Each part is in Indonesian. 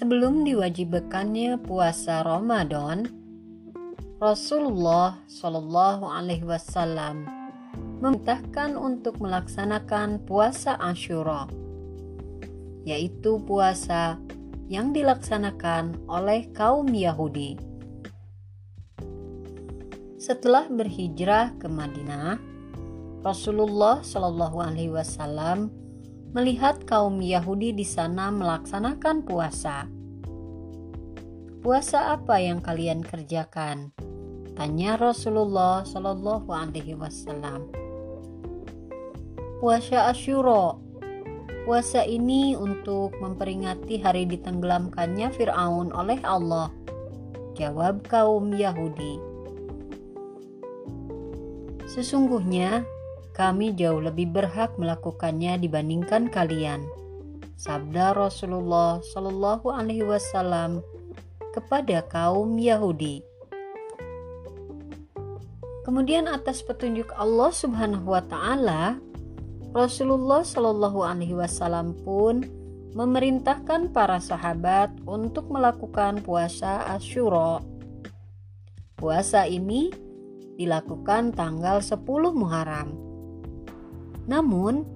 Sebelum diwajibkannya puasa Ramadan, Rasulullah Shallallahu Alaihi Wasallam memerintahkan untuk melaksanakan puasa Ashura, yaitu puasa yang dilaksanakan oleh kaum Yahudi. Setelah berhijrah ke Madinah, Rasulullah Shallallahu Alaihi Wasallam melihat kaum Yahudi di sana melaksanakan puasa. Puasa apa yang kalian kerjakan? Tanya Rasulullah Shallallahu Alaihi Wasallam. Puasa Ashura. Puasa ini untuk memperingati hari ditenggelamkannya Fir'aun oleh Allah. Jawab kaum Yahudi. Sesungguhnya kami jauh lebih berhak melakukannya dibandingkan kalian. Sabda Rasulullah Shallallahu Alaihi Wasallam kepada kaum Yahudi. Kemudian atas petunjuk Allah Subhanahu wa taala, Rasulullah Shallallahu alaihi wasallam pun memerintahkan para sahabat untuk melakukan puasa Asyura. Puasa ini dilakukan tanggal 10 Muharram namun,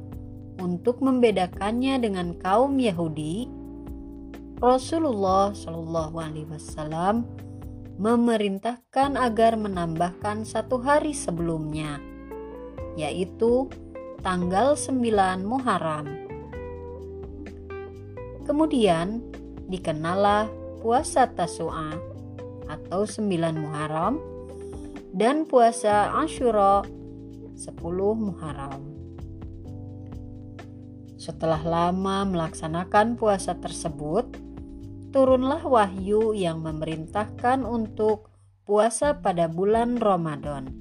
untuk membedakannya dengan kaum Yahudi, Rasulullah Shallallahu Alaihi Wasallam memerintahkan agar menambahkan satu hari sebelumnya, yaitu tanggal 9 Muharram. Kemudian dikenalah puasa Tasu'a atau 9 Muharram dan puasa Ashura 10 Muharram. Setelah lama melaksanakan puasa tersebut, turunlah wahyu yang memerintahkan untuk puasa pada bulan Ramadan.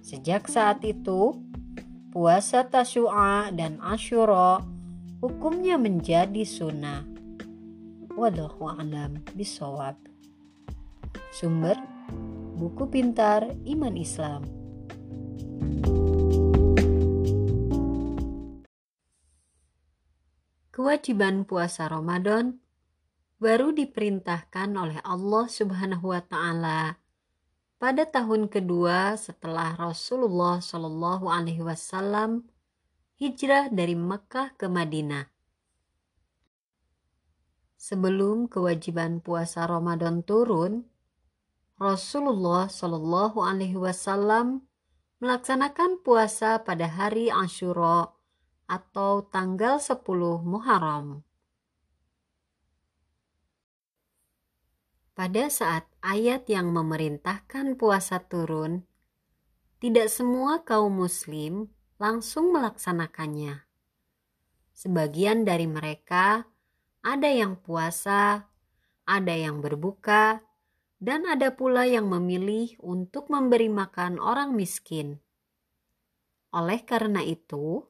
Sejak saat itu, puasa Tasyu'a dan Ashura hukumnya menjadi sunnah. Wallahu a'lam bisawab. Sumber Buku Pintar Iman Islam. kewajiban puasa Ramadan baru diperintahkan oleh Allah Subhanahu wa taala pada tahun kedua setelah Rasulullah Shallallahu alaihi wasallam hijrah dari Mekah ke Madinah. Sebelum kewajiban puasa Ramadan turun, Rasulullah Shallallahu alaihi wasallam melaksanakan puasa pada hari Ashura atau tanggal 10 Muharram. Pada saat ayat yang memerintahkan puasa turun, tidak semua kaum muslim langsung melaksanakannya. Sebagian dari mereka ada yang puasa, ada yang berbuka, dan ada pula yang memilih untuk memberi makan orang miskin. Oleh karena itu,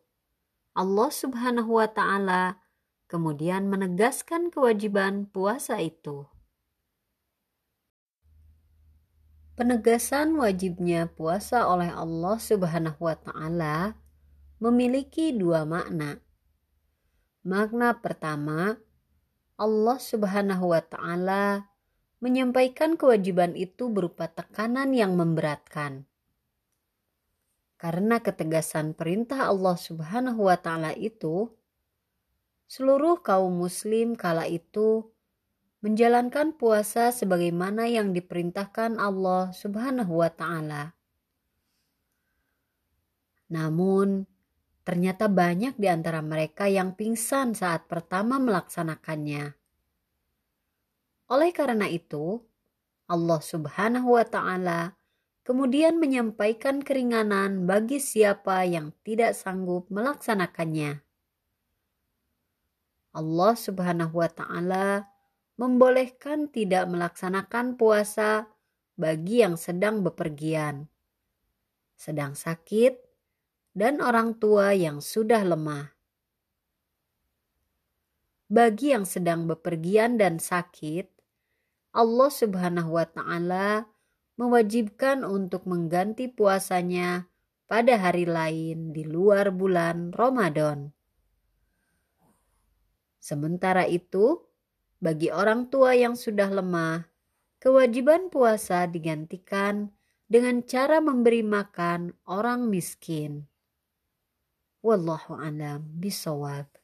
Allah Subhanahu wa Ta'ala kemudian menegaskan kewajiban puasa itu. Penegasan wajibnya puasa oleh Allah Subhanahu wa Ta'ala memiliki dua makna. Makna pertama, Allah Subhanahu wa Ta'ala menyampaikan kewajiban itu berupa tekanan yang memberatkan. Karena ketegasan perintah Allah Subhanahu wa taala itu, seluruh kaum muslim kala itu menjalankan puasa sebagaimana yang diperintahkan Allah Subhanahu wa taala. Namun, ternyata banyak di antara mereka yang pingsan saat pertama melaksanakannya. Oleh karena itu, Allah Subhanahu wa taala kemudian menyampaikan keringanan bagi siapa yang tidak sanggup melaksanakannya. Allah Subhanahu wa Ta'ala membolehkan tidak melaksanakan puasa bagi yang sedang bepergian, sedang sakit, dan orang tua yang sudah lemah. Bagi yang sedang bepergian dan sakit, Allah Subhanahu wa Ta'ala mewajibkan untuk mengganti puasanya pada hari lain di luar bulan Ramadan. Sementara itu, Bagi orang tua yang sudah lemah, kewajiban puasa digantikan dengan cara memberi makan orang miskin. Wallahu alam bisawab.